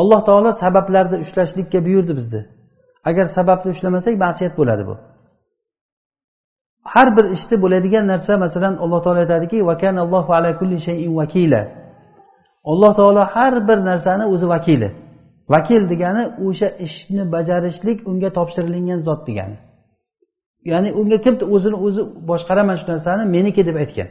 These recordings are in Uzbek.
alloh taolo sabablarni ushlashlikka buyurdi bizni agar sababni ushlamasak ma'siyat bo'ladi bu. Har bir ishda bo'ladigan narsa masalan alloh taolo aytadiki ala kulli shayin vakila alloh taolo har bir narsani o'zi vakili. Vakil degani o'sha ishni bajarishlik unga topshirilgan zot degani. Ya'ni unga kim o'zini o'zi boshqaraman shu narsani meniki deb aytgan.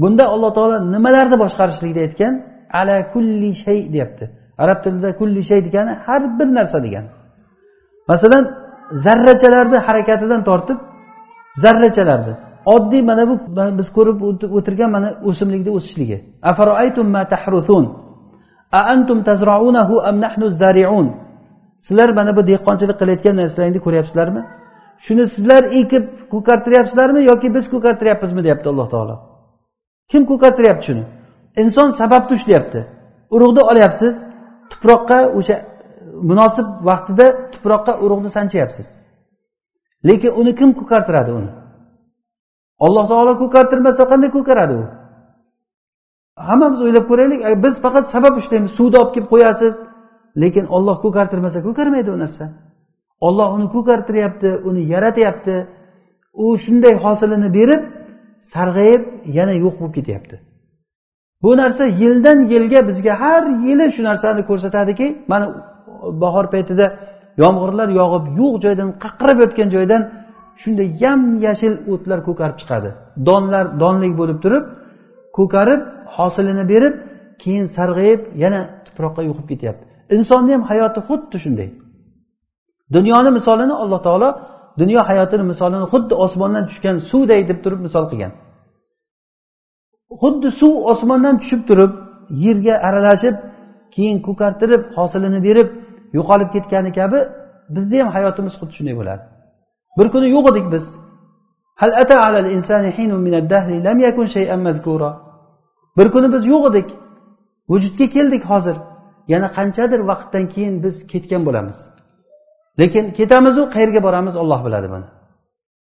Bunda alloh taolo nimalarni boshqarishlikni aytgan? Ala kulli shay deyapti. Arab tilida kulli shay degani har bir narsa degani masalan zarrachalarni harakatidan tortib zarrachalarni. Oddiy mana bu biz ko'rib o'tirgan mana o'simlikni o'sishligi. Sizlar mana bu dehqonchilik qilayotgan narsalaringni ko'ryapsizlarmi? Shuni sizlar ekib ko'kartiryapsizlarmi yoki biz ko'kartiryapmizmi deyapti alloh taolo. Kim ko'kartiryapti shuni? Inson sababni ushlayapti urug'ni olyapsiz tuproqqa o'sha munosib vaqtida tuproqqa urug'ni sanchayapsiz. Lekin uni kim ko'kartiradi uni? Alloh taolo ko'kartirmasa qanday ko'karadi u? Hammamiz o'ylab ko'raylik biz faqat sabab ushlaymiz suvni olib kelib qo'yasiz lekin olloh ko'kartirmasa ko'karmaydi u narsa. Olloh uni ko'kartiryapti uni yaratyapti u shunday hosilini berib sarg'ayib yana yo'q bo'lib ketyapti. Bu narsa yildan yilga bizga har yili shu narsani ko'rsatadiki mana bahor paytida yomg'irlar yog'ib yo'q joydan qaqrab yotgan joydan shunday yam yashil o'tlar ko'karib chiqadi. Donlar donlik bo'lib turib ko'karib hosilini berib keyin sarg'ayib yana tuproqqa yo'qib ketyapti. Insonni ham hayoti xuddi shunday. Dunyoni misolini alloh taolo dunyo hayotini misolini xuddi osmondan tushgan suvday deb turib misol qilgan. Xuddi suv osmondan tushib turib yerga aralashib keyin ko'kartirib hosilini berib yo'qolib ketgani kabi bizni ham hayotimiz xuddi shunday bo'ladi. Bir kuni yo'q edik biz. Bir kuni biz yo'q edik. Vujudga keldik hozir. Yana qanchadir vaqtdan keyin biz ketgan bo'lamiz. Lekin ketamizu qayerga boramiz olloh biladi buni.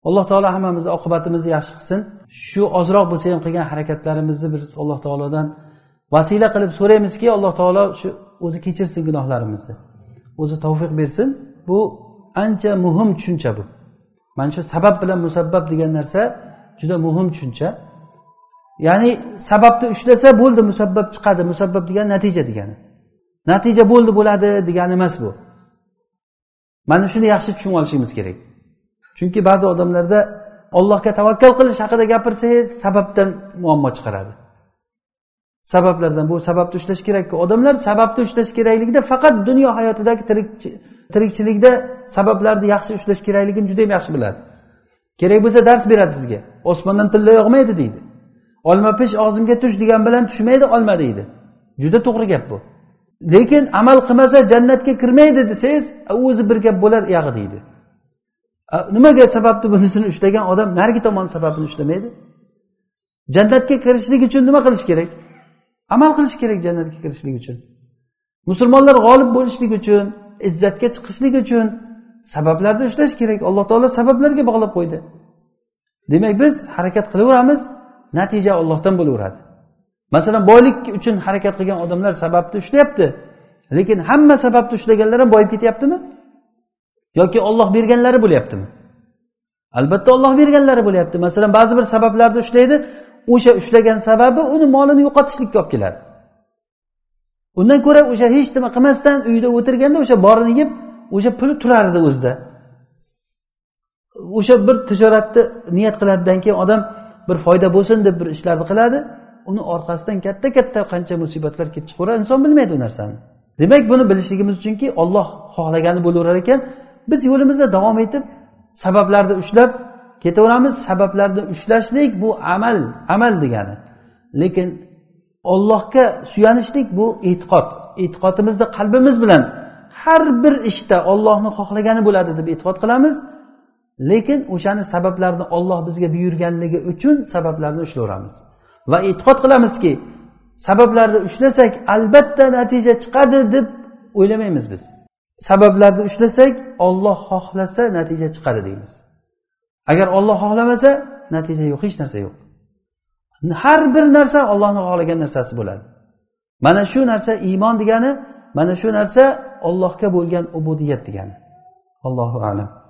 Alloh taolo hammamizni oqibatimizni yaxshi qilsin. Shu ozroq bo'lsa ham qilgan harakatlarimizni biz alloh taolodan vasila qilib so'raymizki alloh taolo shu o'zi kechirsin gunohlarimizni. O'zi tavfiq bersin. Bu ancha muhim tushuncha bu. Mana shu sabab bilan musabbab degan narsa juda muhim tushuncha. Ya'ni sababni ushlasa bo'ldi musabbab chiqadi musabbab degani natija degani. Natija bo'ldi bo'ladi degani emas bu. Mana shuni yaxshi tushunib olishimiz kerak. Chunki ba'zi odamlarda allohga tavakkal qilish haqida gapirsangiz sababdan muammo chiqaradi. Sabablardan bu sababni ushlash kerakku. Odamlar sababni ushlash kerakligida faqat dunyo hayotidagi tirikchilikda sabablarni yaxshi ushlash kerakligini juda yam yaxshi biladi. Kerak bo'lsa dars beradi sizga. Osmondan tilla yog'maydi deydi. Olma pish og'zimga tush degan bilan tushmaydi olma deydi. Juda to'g'ri gap bu. Lekin amal qilmasa jannatga kirmaydi desangiz o'zi bir gap bo'lar uyog'i deydi. Nimaga sababni bunisini ushlagan odam narigi tomon sababini ushlamaydi? Jannatga kirishlik uchun nima qilish kerak? Amal qilish kerak jannatga kirishlik uchun. Musulmonlar g'olib bo'lishlik uchun izzatga chiqishlik uchun sabablarni ushlash kerak. Alloh taolo sabablarga bog'lab qo'ydi. Demak biz harakat qilaveramiz natija ollohdan bo'laveradi. Masalan boylik uchun harakat qilgan odamlar sababni ushlayapti lekin hamma sababni ushlaganlar ham boyib ketyaptimi? Yoki olloh berganlari bo'lyaptimi? Albatta olloh berganlari bo'lyapti. Masalan ba'zi bir sabablarni ushlaydi o'sha ushlagan sababi uni molini yo'qotishlikka olib keladi. Undan ko'ra o'sha hech nima qilmasdan uyda o'tirganda o'sha borini yeb o'sha puli turardi o'zida. O'sha bir tijoratni niyat qiladidan keyin odam bir foyda bo'lsin deb bir ishlarni qiladi uni orqasidan katta katta qancha musibatlar kelib chiqaveradi. Inson bilmaydi u narsani. Demak buni bilishligimiz uchunki olloh xohlagani bo'laverar ekan. Biz yo'limizda davom etib sabablarni ushlab ketaveramiz sabablarni ushlashlik bu amal amal degani. Lekin ollohga suyanishlik bu e'tiqod. E'tiqodimizni qalbimiz bilan har bir ishda ollohni xohlagani bo'ladi deb e'tiqod qilamiz. Lekin o'shani sabablarini olloh bizga buyurganligi uchun sabablarni ushlaveramiz. Va e'tiqod qilamizki sabablarni ushlasak albatta natija chiqadi deb o'ylamaymiz biz. Sabablarni ushlasak olloh xohlasa natija chiqadi deymiz. Agar olloh xohlamasa natija yo'q hech narsa yo'q. Har bir narsa ollohni xohlagan narsasi bo'ladi. Mana shu narsa iymon degani mana shu narsa ollohga bo'lgan ubudiyat degani. Allohu alam.